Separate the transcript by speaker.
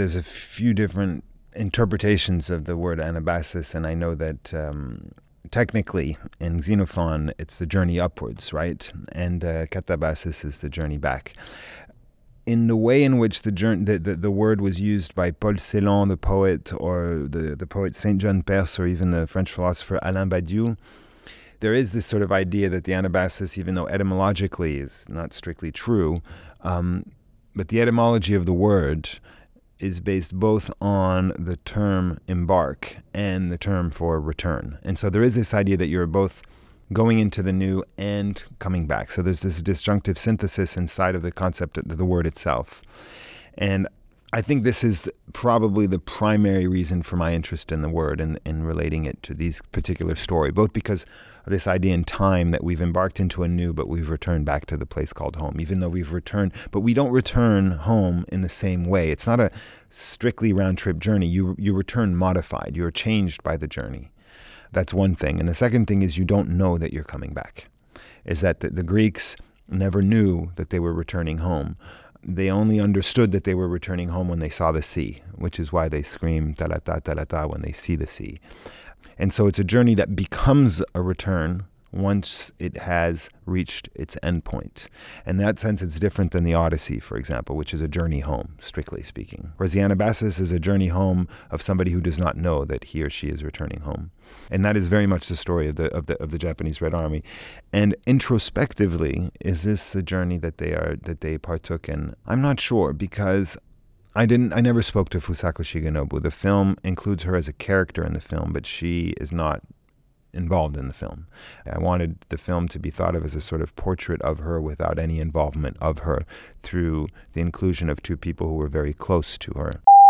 Speaker 1: there's a few different interpretations of the word anabasis, and I know that um, technically in Xenophon it's the journey upwards, right? And uh, katabasis is the journey back. In the way in which the, journey, the, the, the word was used by Paul Celan, the poet, or the, the poet Saint John Perse, or even the French philosopher Alain Badiou, there is this sort of idea that the anabasis, even though etymologically is not strictly true, um, but the etymology of the word is based both on the term embark and the term for return. And so there is this idea that you're both going into the new and coming back. So there's this disjunctive synthesis inside of the concept of the word itself. And I think this is probably the primary reason for my interest in the word and, in relating it to these particular story, both because of this idea in time that we've embarked into a new, but we've returned back to the place called home, even though we've returned, but we don't return home in the same way. It's not a strictly round trip journey. You, you return modified, you're changed by the journey. That's one thing. And the second thing is you don't know that you're coming back, is that the, the Greeks never knew that they were returning home they only understood that they were returning home when they saw the sea, which is why they scream thalatta thalatta when they see the sea. And so it's a journey that becomes a return once it has reached its endpoint. In that sense, it's different than the Odyssey, for example, which is a journey home, strictly speaking. Whereas the Anabasis is a journey home of somebody who does not know that he or she is returning home. And that is very much the story of the, of the, of the Japanese Red Army. And introspectively, is this the journey that they are that they partook in? I'm not sure because I didn't. I never spoke to Fusako Shigenobu. The film includes her as a character in the film, but she is not involved in the film. I wanted the film to be thought of as a sort of portrait of her without any involvement of her through the inclusion of two people who were very close to her.